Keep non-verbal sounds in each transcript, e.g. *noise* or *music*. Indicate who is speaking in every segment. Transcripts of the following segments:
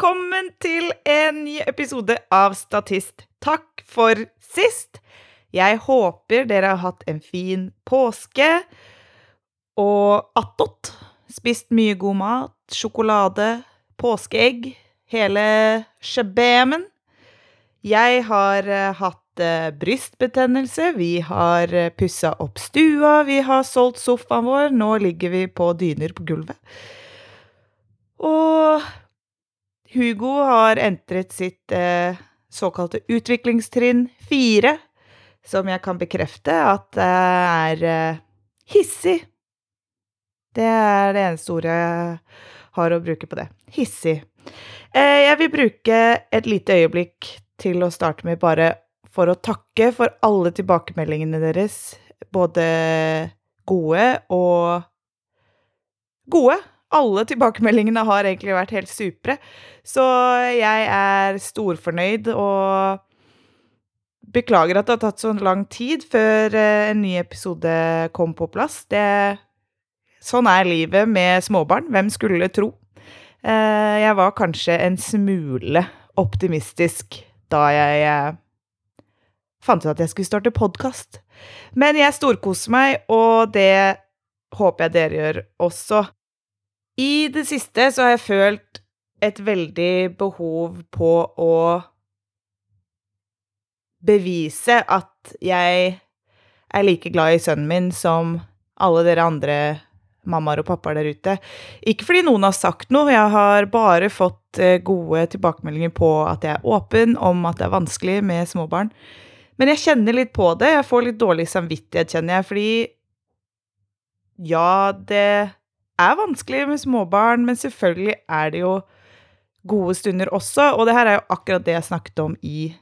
Speaker 1: velkommen til en ny episode av Statist. Takk for sist. Jeg håper dere har hatt en fin påske og attåt spist mye god mat, sjokolade, påskeegg, hele shebemen. Jeg har uh, hatt uh, brystbetennelse, vi har uh, pussa opp stua, vi har solgt sofaen vår, nå ligger vi på dyner på gulvet. Og Hugo har entret sitt eh, såkalte utviklingstrinn fire, som jeg kan bekrefte at er eh, hissig. Det er det eneste ordet jeg har å bruke på det. Hissig. Eh, jeg vil bruke et lite øyeblikk til å starte med bare for å takke for alle tilbakemeldingene deres, både gode og gode alle tilbakemeldingene har egentlig vært helt supre. Så jeg er storfornøyd og beklager at det har tatt så lang tid før eh, en ny episode kom på plass. Det, sånn er livet med småbarn. Hvem skulle tro? Eh, jeg var kanskje en smule optimistisk da jeg eh, fant ut at jeg skulle starte podkast. Men jeg storkoser meg, og det håper jeg dere gjør også. I det siste så har jeg følt et veldig behov på å bevise at jeg er like glad i sønnen min som alle dere andre mammaer og pappaer der ute. Ikke fordi noen har sagt noe, jeg har bare fått eh, gode tilbakemeldinger på at jeg er åpen om at det er vanskelig med småbarn. Men jeg kjenner litt på det. Jeg får litt dårlig samvittighet, kjenner jeg, fordi ja, det er vanskelig med småbarn, men selvfølgelig er det jo gode stunder også. Og det her er jo akkurat det jeg snakket om i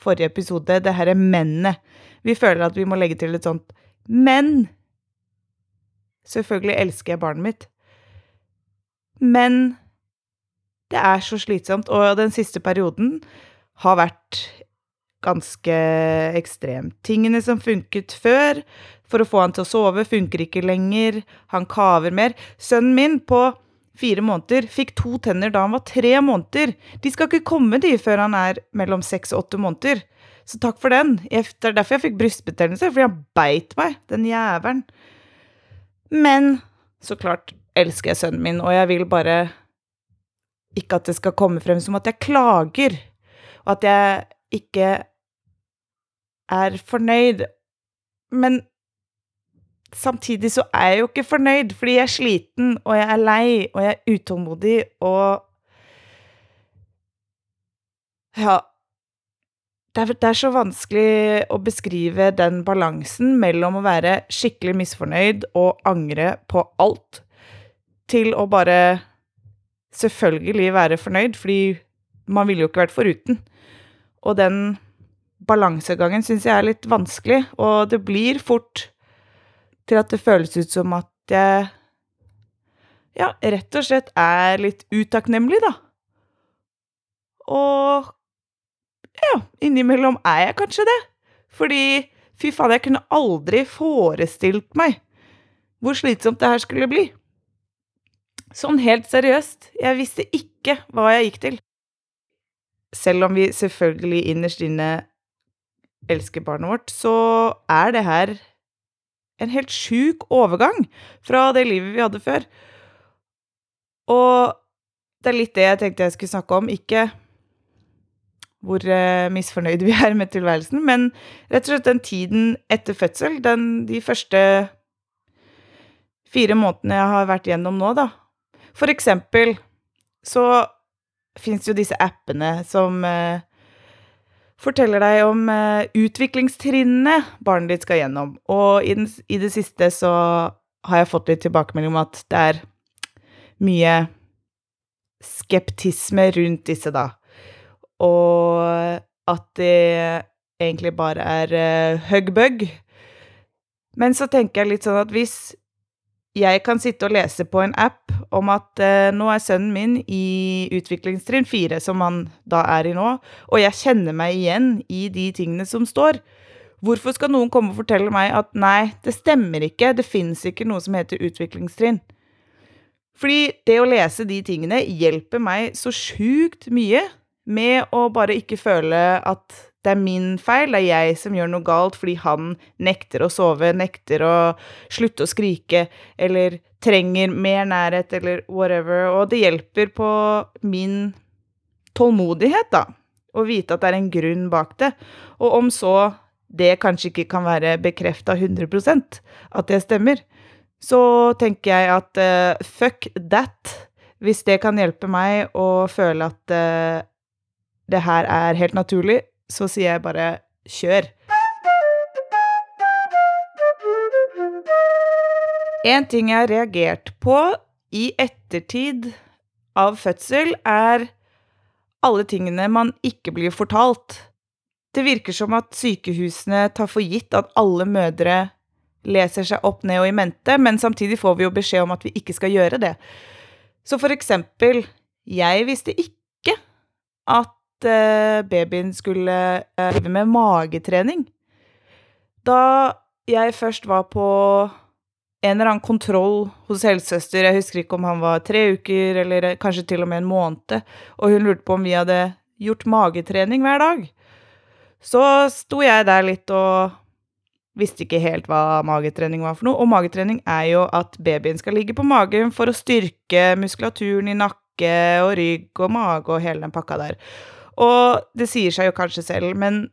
Speaker 1: forrige episode. Det her er mennene. Vi føler at vi må legge til et sånt men. Selvfølgelig elsker jeg barnet mitt. Men det er så slitsomt, og den siste perioden har vært ganske ekstremt. Tingene som funket før, for å få han til å sove, funker ikke lenger. Han kaver mer. Sønnen min på fire måneder fikk to tenner da han var tre måneder. De skal ikke komme, de, før han er mellom seks og åtte måneder. Så takk for den. Det er derfor jeg fikk brystbetennelse, fordi han beit meg, den jævelen. Men så klart elsker jeg sønnen min, og jeg vil bare ikke at det skal komme frem som at jeg klager, og at jeg ikke er fornøyd. Men samtidig så er jeg jo ikke fornøyd, fordi jeg er sliten, og jeg er lei, og jeg er utålmodig, og Ja. Det er, det er, så vanskelig å beskrive den balansen mellom å være skikkelig misfornøyd og angre på alt, til å bare selvfølgelig være fornøyd, fordi man ville jo ikke vært foruten. Og den balansegangen syns jeg er litt vanskelig, og det blir fort til at det føles ut som at jeg ja, rett og slett er litt utakknemlig, da. Og ja, innimellom er jeg kanskje det. Fordi fy faen, jeg kunne aldri forestilt meg hvor slitsomt det her skulle bli. Sånn helt seriøst, jeg visste ikke hva jeg gikk til. Selv om vi selvfølgelig innerst inne elsker barnet vårt, så er det her en helt sjuk overgang fra det livet vi hadde før. Og det er litt det jeg tenkte jeg skulle snakke om. Ikke hvor uh, misfornøyde vi er med tilværelsen, men rett og slett den tiden etter fødsel, den, de første fire månedene jeg har vært gjennom nå, da. For eksempel så fins jo disse appene som uh, forteller deg om uh, utviklingstrinnene barnet ditt skal gjennom. Og i, den, i, det siste så har jeg fått litt tilbakemelding om at det er mye skeptisme rundt disse, da. Og at det egentlig bare er uh, hugbug. Men så tenker jeg litt sånn at hvis jeg kan sitte og lese på en app om at eh, nå er sønnen min i utviklingstrinn fire, som han da er i nå, og jeg kjenner meg igjen i de tingene som står. Hvorfor skal noen komme og fortelle meg at nei, det stemmer ikke, det fins ikke noe som heter utviklingstrinn? Fordi det å lese de tingene hjelper meg så sjukt mye med å bare ikke føle at det er min feil, det er jeg som gjør noe galt fordi han nekter å sove, nekter å slutte å skrike, eller trenger mer nærhet, eller whatever. Og det hjelper på min tålmodighet, da, å vite at det er en grunn bak det. Og om så det kanskje ikke kan være bekrefta 100% at det stemmer, så tenker jeg at uh, fuck that. Hvis det kan hjelpe meg å føle at uh, det her er helt naturlig, så sier jeg bare kjør. En ting jeg har reagert på i ettertid av fødsel, er alle tingene man ikke blir fortalt. Det virker som at sykehusene tar for gitt at alle mødre leser seg opp, ned og i mente, men samtidig får vi jo beskjed om at vi ikke skal gjøre det. Så for eksempel, jeg visste ikke at uh, babyen skulle uh, drive med magetrening. Da jeg først var på en eller annen kontroll hos helsesøster, jeg husker ikke om han var tre uker eller kanskje til og med en måned, og hun lurte på om vi hadde gjort magetrening hver dag, så sto jeg der litt og visste ikke helt hva magetrening var for noe. Og magetrening er jo at babyen skal ligge på magen for å styrke muskulaturen i nakke og rygg og mage og hele den pakka der. Og det sier seg jo kanskje selv, men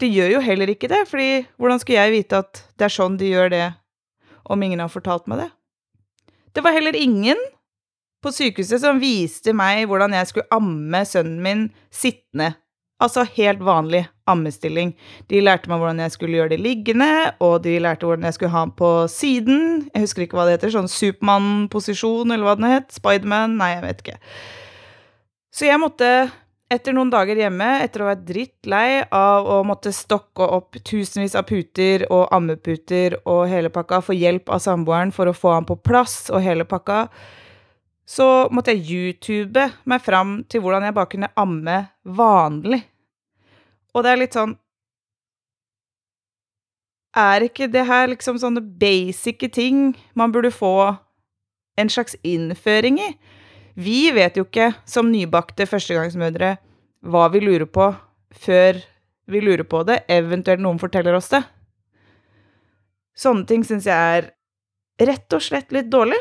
Speaker 1: det gjør jo heller ikke det, fordi hvordan skulle jeg vite at det er sånn de gjør det, om ingen har fortalt meg det? Det var heller ingen på sykehuset som viste meg hvordan jeg skulle amme sønnen min sittende. Altså helt vanlig ammestilling. De lærte meg hvordan jeg skulle gjøre det liggende, og de lærte hvordan jeg skulle ha den på siden. Jeg husker ikke hva det heter, sånn Supermann-posisjon, eller hva den het. Spiderman? Nei, jeg vet ikke. Så jeg måtte etter noen dager hjemme, etter å være drittlei av å måtte stokke opp tusenvis av puter og ammeputer og hele pakka, få hjelp av samboeren for å få han på plass og hele pakka, så måtte jeg YouTube meg fram til hvordan jeg bare kunne amme vanlig. Og det er litt sånn Er ikke det her liksom sånne basice ting man burde få en slags innføring i? Vi vet jo ikke, som nybakte førstegangsmødre, hva vi lurer på før vi lurer på det, eventuelt noen forteller oss det. Sånne ting syns jeg er rett og slett litt dårlig.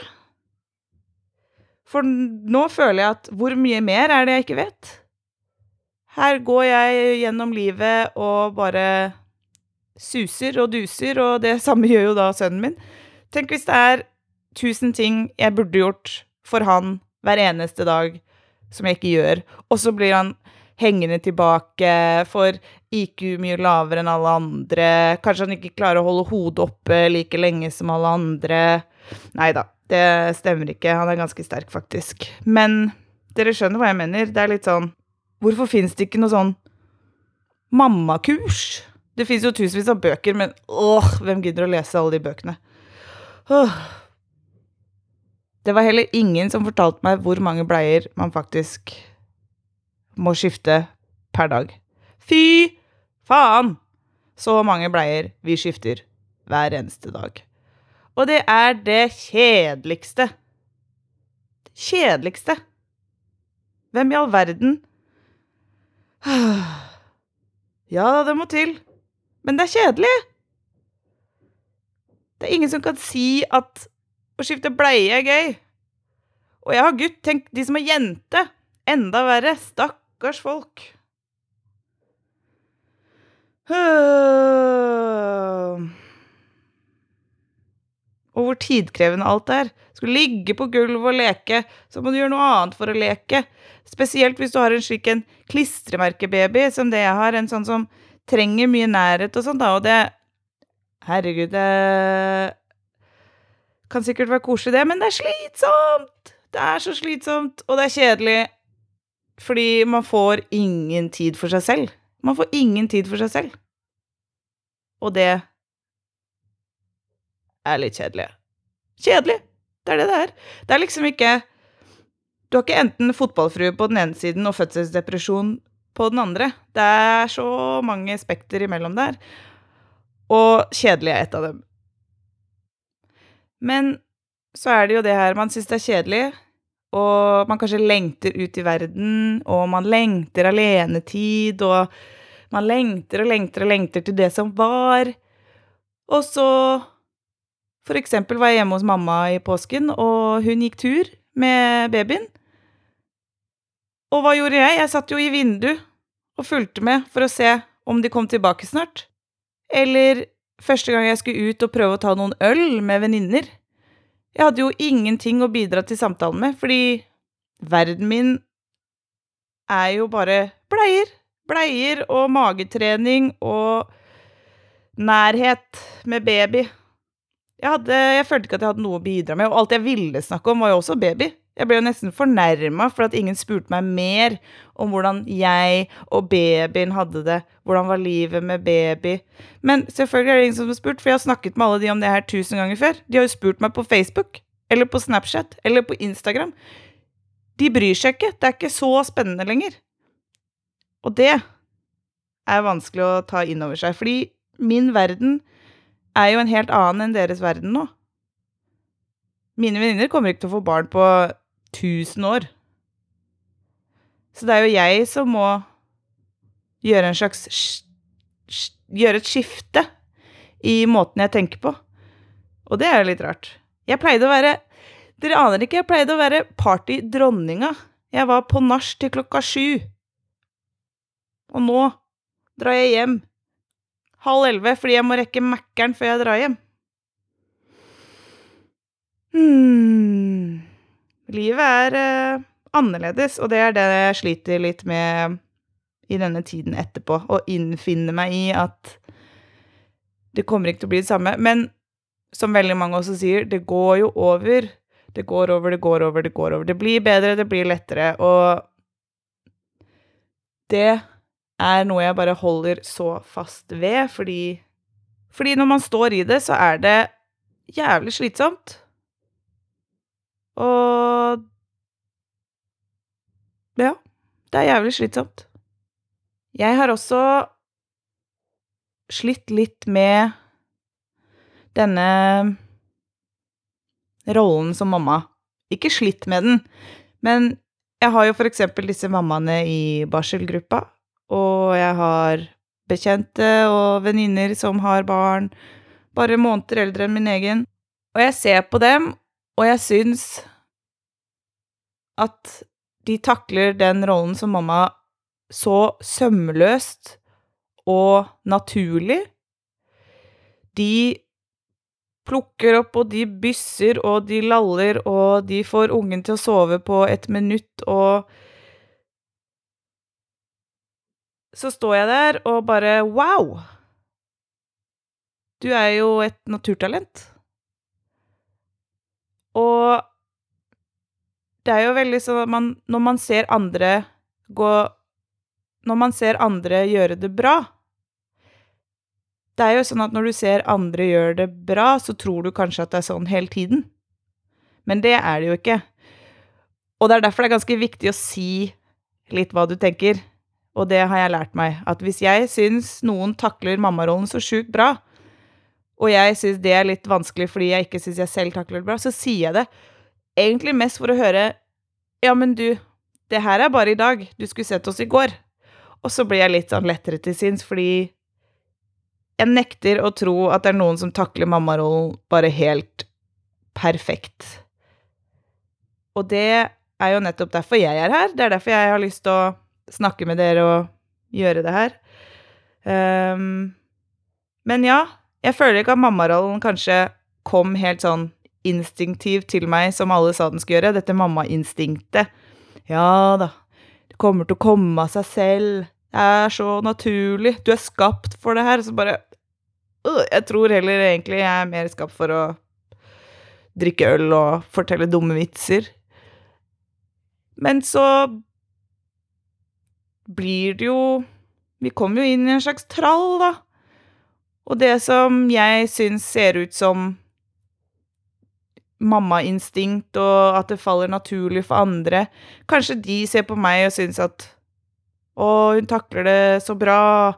Speaker 1: For nå føler jeg at hvor mye mer er det jeg ikke vet? Her går jeg gjennom livet og bare suser og duser, og det samme gjør jo da sønnen min. Tenk hvis det er tusen ting jeg burde gjort for han hver eneste dag som jeg ikke gjør. Og så blir han hengende tilbake får IQ mye lavere enn alle andre. Kanskje han ikke klarer å holde hodet oppe like lenge som alle andre. Nei da, det stemmer ikke. Han er ganske sterk, faktisk. Men dere skjønner hva jeg mener. Det er litt sånn Hvorfor fins det ikke noe sånn mammakurs? Det fins jo tusenvis av bøker, men åh, hvem gidder å lese alle de bøkene? Åh. Det var heller ingen som fortalte meg hvor mange bleier man faktisk må skifte per dag. Fy faen! Så mange bleier vi skifter hver eneste dag. Og det er det kjedeligste. Det kjedeligste. Hvem i all verden Ja, det må til. Men det er kjedelig. Det er ingen som kan si at å skifte bleie er gøy. Og jeg har gutt. Tenk de som er jente. Enda verre. Stakkars folk. Og hvor tidkrevende alt er. Skal ligge på gulvet og leke, så må du gjøre noe annet for å leke. Spesielt hvis du har en slik en klistremerkebaby som det jeg har, en sånn som trenger mye nærhet og sånn, da, og det Herregud, det kan sikkert være koselig, det, men det er slitsomt! Det er så slitsomt, og det er kjedelig. Fordi man får ingen tid for seg selv. Man får ingen tid for seg selv. Og det er litt kjedelig. Kjedelig! Det er det det er. Det er liksom ikke Du har ikke enten fotballfrue på den ene siden og fødselsdepresjon på den andre. Det er så mange spekter imellom der. Og kjedelig er et av dem. Men så er det jo det her man syns det er kjedelig, og man kanskje lengter ut i verden, og man lengter alenetid, og man lengter og lengter og lengter til det som var. Og så For eksempel var jeg hjemme hos mamma i påsken, og hun gikk tur med babyen. Og hva gjorde jeg? Jeg satt jo i vinduet og fulgte med for å se om de kom tilbake snart. Eller første gang jeg skulle ut og prøve å ta noen øl med venninner. Jeg hadde jo ingenting å bidra til samtalen med, fordi verden min er jo bare bleier. Bleier og magetrening og nærhet med baby. Jeg, hadde, jeg følte ikke at jeg hadde noe å bidra med, og alt jeg ville snakke om, var jo også baby. Jeg ble jo nesten fornærma for at ingen spurte meg mer om hvordan jeg og babyen hadde det, hvordan var livet med baby. Men selvfølgelig er det ingen som har spurt, for jeg har snakket med alle de om det her tusen ganger før. De har jo spurt meg på Facebook, eller på Snapchat, eller på Instagram. De bryr seg ikke, det er ikke så spennende lenger. Og det er vanskelig å ta inn over seg, fordi min verden er jo en helt annen enn deres verden nå. Mine venninner kommer ikke til å få barn på 1000 år. Så det er jo jeg som må gjøre en slags Gjøre et skifte i måten jeg tenker på. Og det er jo litt rart. Jeg pleide å være Dere aner ikke, jeg pleide å være partydronninga. Jeg var på nach til klokka sju. Og nå drar jeg hjem halv elleve fordi jeg må rekke Mækkern før jeg drar hjem. Hmm. Livet er uh, annerledes, og det er det jeg sliter litt med i denne tiden etterpå. Å innfinne meg i at det kommer ikke til å bli det samme. Men som veldig mange også sier, det går jo over. Det går over, det går over, det går over. Det blir bedre, det blir lettere, og det er noe jeg bare holder så fast ved, fordi Fordi når man står i det, så er det jævlig slitsomt. Og Ja, det er jævlig slitsomt. Jeg har også slitt litt med denne rollen som mamma. Ikke slitt med den, men jeg har jo for eksempel disse mammaene i barselgruppa, og jeg har bekjente og venninner som har barn bare måneder eldre enn min egen, og jeg ser på dem, og jeg syns at de takler den rollen som mamma så sømløst og naturlig. De plukker opp, og de bysser, og de laller, og de får ungen til å sove på et minutt, og Så står jeg der og bare wow! Du er jo et naturtalent. Og det er jo veldig sånn at man Når man ser andre gå Når man ser andre gjøre det bra Det er jo sånn at når du ser andre gjøre det bra, så tror du kanskje at det er sånn hele tiden. Men det er det jo ikke. Og det er derfor det er ganske viktig å si litt hva du tenker. Og det har jeg lært meg, at hvis jeg syns noen takler mammarollen så sjukt bra, og jeg syns det er litt vanskelig fordi jeg ikke syns jeg selv takler det bra, så sier jeg det. Egentlig mest for å høre Ja, men du, det her er bare i dag. Du skulle sett oss i går. Og så blir jeg litt sånn lettere til sinns, fordi jeg nekter å tro at det er noen som takler mammarollen bare helt perfekt. Og det er jo nettopp derfor jeg er her. Det er derfor jeg har lyst til å snakke med dere og gjøre det her. Um, men ja, jeg føler ikke at mammarollen kanskje kom helt sånn instinktivt til meg, som alle sa den skulle gjøre. Dette mammainstinktet. Ja da, det kommer til å komme av seg selv. Det er så naturlig. Du er skapt for det her. Så bare øh, Jeg tror heller egentlig jeg er mer skapt for å drikke øl og fortelle dumme vitser. Men så blir det jo Vi kommer jo inn i en slags trall, da. Og det som jeg syns ser ut som mammainstinkt, og at det faller naturlig for andre. Kanskje de ser på meg og syns at å, hun takler det så bra,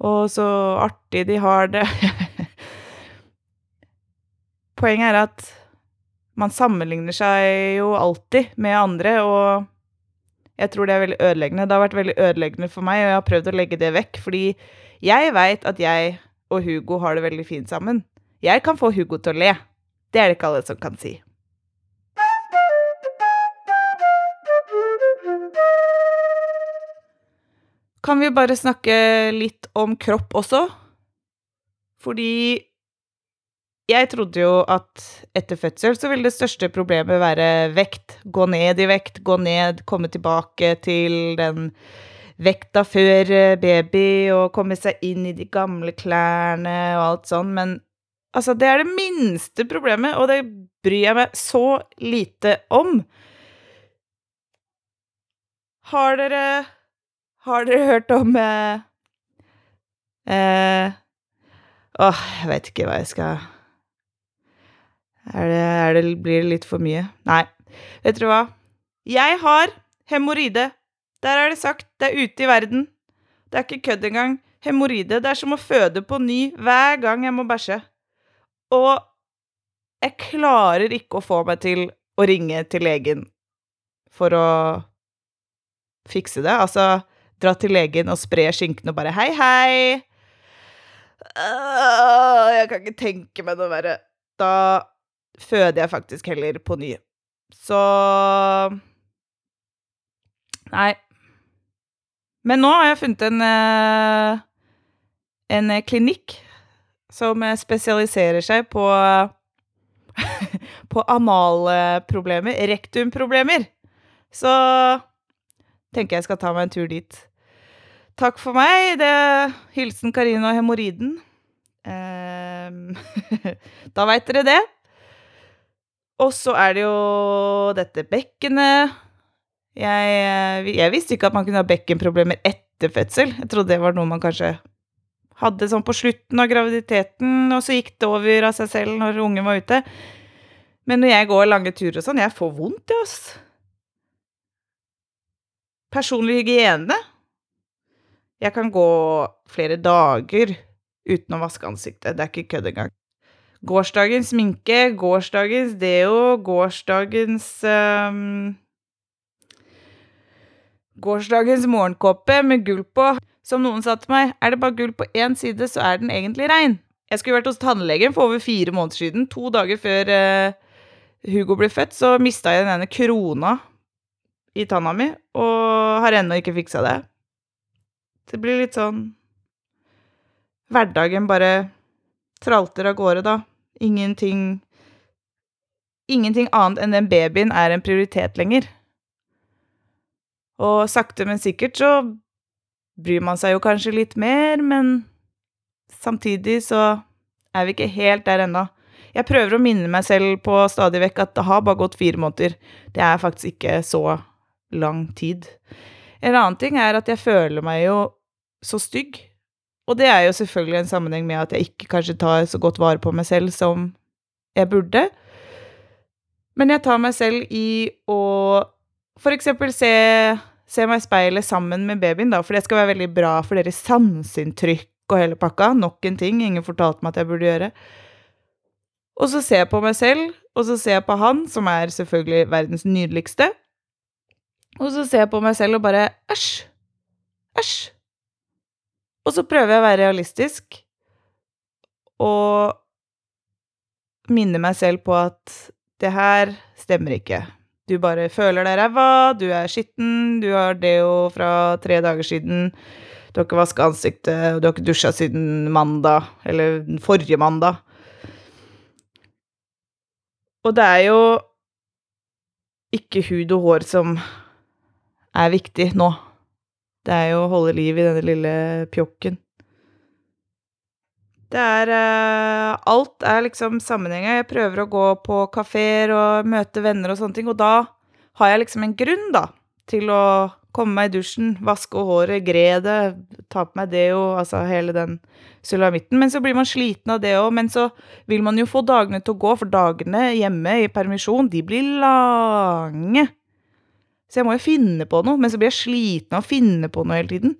Speaker 1: og så artig de har det. *laughs* Poenget er at Man sammenligner seg jo alltid med andre, og jeg tror det er veldig ødeleggende. Det har vært veldig ødeleggende for meg, og jeg har prøvd å legge det vekk, fordi jeg veit at jeg og Hugo har det veldig fint sammen. Jeg kan få Hugo til å le. Det er det ikke alle som kan si. Kan vi bare snakke litt om kropp også? Fordi jeg trodde jo at etter fødsel så ville det største problemet være vekt. Gå ned i vekt, gå ned, komme tilbake til den vekta før eh, baby og komme seg inn i de gamle klærne og alt sånn, men altså, det er det minste problemet, og det bryr jeg meg så lite om. Har dere Har dere hørt om eh, eh, Åh, jeg vet ikke hva jeg skal er det, er det, Blir det litt for mye? Nei. Vet dere hva? Jeg har hemoroide. Der er det sagt. Det er ute i verden. Det er ikke kødd engang. Hemoroide. Det er som å føde på ny hver gang jeg må bæsje. Og jeg klarer ikke å få meg til å ringe til legen for å fikse det. Altså dra til legen og spre skinken og bare 'hei, hei'. Jeg kan ikke tenke meg noe verre. Da føder jeg faktisk heller på ny. Så Nei. Men nå har jeg funnet en, eh, en klinikk som spesialiserer seg på *laughs* på analproblemer, rektumproblemer. Så tenker jeg skal ta meg en tur dit. Takk for meg. Det er Hilsen Karina og hemoroiden. Um, *laughs* da veit dere det. Og så er det jo dette bekkenet. Jeg, eh, jeg, visste ikke at man kunne ha bekkenproblemer etter fødsel. Jeg trodde det var noe man kanskje hadde sånn på slutten av graviditeten, og så gikk det over av seg selv når ungen var ute. Men når jeg går lange turer og sånn, jeg får vondt, jeg, ass. Personlig hygiene. Jeg kan gå flere dager uten å vaske ansiktet. Det er ikke kødd engang. Gårsdagens sminke, gårsdagens deo, gårsdagens um, Gårsdagens morgenkåpe med gull på. Som noen sa til meg, er det bare gull på én side, så er den egentlig rein. Jeg skulle vært hos tannlegen for over fire måneder siden. To dager før uh, Hugo ble født, så mista jeg den ene krona i tanna mi, og har ennå ikke fiksa det. Det blir litt sånn Hverdagen bare tralter av gårde, da. Ingenting Ingenting annet enn den babyen er en prioritet lenger. Og sakte, men sikkert så bryr man seg jo kanskje litt mer, men samtidig så er vi ikke helt der ennå. Jeg prøver å minne meg selv på stadig vekk at det har bare gått fire måneder. Det er faktisk ikke så lang tid. En annen ting er at jeg føler meg jo så stygg og det er jo selvfølgelig en sammenheng med at jeg ikke kanskje tar så godt vare på meg selv som jeg burde. Men jeg tar meg selv i å eksempel se, se meg i speilet sammen med babyen, da, for det skal være veldig bra for deres sanseinntrykk og hele pakka. Nok en ting ingen fortalte meg at jeg burde gjøre. Og så ser jeg på meg selv, og så ser jeg på han, som er selvfølgelig verdens nydeligste. Og så ser jeg på meg selv og bare Æsj! Æsj! Og så prøver jeg å være realistisk og minne meg selv på at det her stemmer ikke. Du bare føler deg ræva, du er skitten, du har deo fra tre dager siden, du har ikke vaska ansiktet, og du har ikke dusja siden mandag, eller forrige mandag. Og det er jo ikke hud og hår som er viktig nå. Det er jo å holde liv i denne lille pjokken. Det er uh, Alt er liksom sammenhenga. Jeg prøver å gå på kafeer og møte venner og sånne ting, og da har jeg liksom en grunn, da, til å komme meg i dusjen, vaske håret, gre det, ta på meg deo, altså hele den sulamitten. Men så blir man sliten av det òg. Men så vil man jo få dagene til å gå, for dagene hjemme i permisjon, de blir lange. Så jeg må jo finne på noe, men så blir jeg sliten av å finne på noe hele tiden.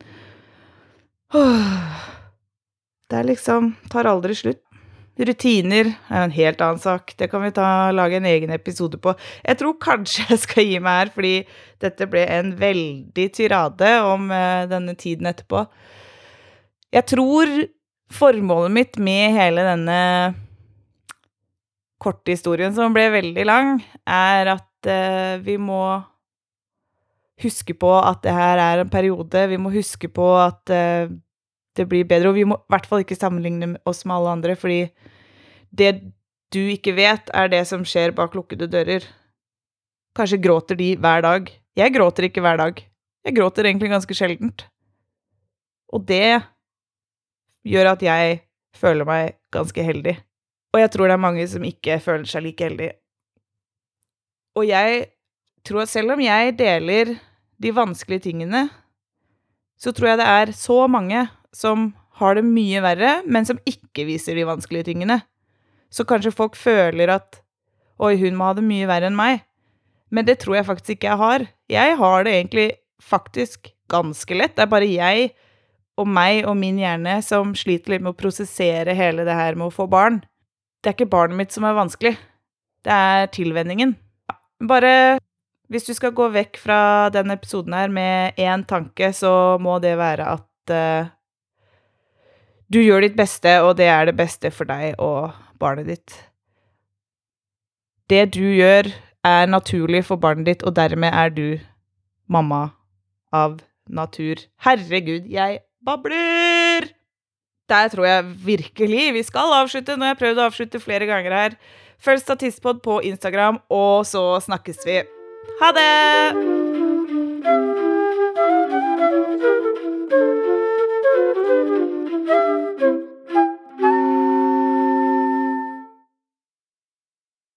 Speaker 1: Det liksom Tar aldri slutt. Rutiner er jo en helt annen sak. Det kan vi ta, lage en egen episode på. Jeg tror kanskje jeg skal gi meg her, fordi dette ble en veldig tyrade om uh, denne tiden etterpå. Jeg tror formålet mitt med hele denne korte historien, som ble veldig lang, er at uh, vi må huske på at det her er en periode. Vi må huske på at uh, det blir bedre. Og vi må i hvert fall ikke sammenligne oss med alle andre, fordi det du ikke vet, er det som skjer bak lukkede dører. Kanskje gråter de hver dag. Jeg gråter ikke hver dag. Jeg gråter egentlig ganske sjeldent. Og det gjør at jeg føler meg ganske heldig. Og jeg tror det er mange som ikke føler seg like heldige. Og jeg tror at selv om jeg deler de vanskelige tingene, så tror jeg det er så mange som har det mye verre, men som ikke viser de vanskelige tingene. Så kanskje folk føler at Oi, hun må ha det mye verre enn meg. Men det tror jeg faktisk ikke jeg har. Jeg har det egentlig faktisk ganske lett. Det er bare jeg og meg og min hjerne som sliter litt med å prosessere hele det her med å få barn. Det er ikke barnet mitt som er vanskelig. Det er tilvenningen. Bare hvis du skal gå vekk fra denne episoden her med én tanke, så må det være at uh, du gjør ditt beste, og det er det beste for deg og barnet ditt. Det du gjør, er naturlig for barnet ditt, og dermed er du mamma av natur. Herregud, jeg babler! Der tror jeg virkelig vi skal avslutte. Nå har jeg prøvd å avslutte flere ganger her. Følg Statistpod på Instagram, og så snakkes vi. Ha det! Música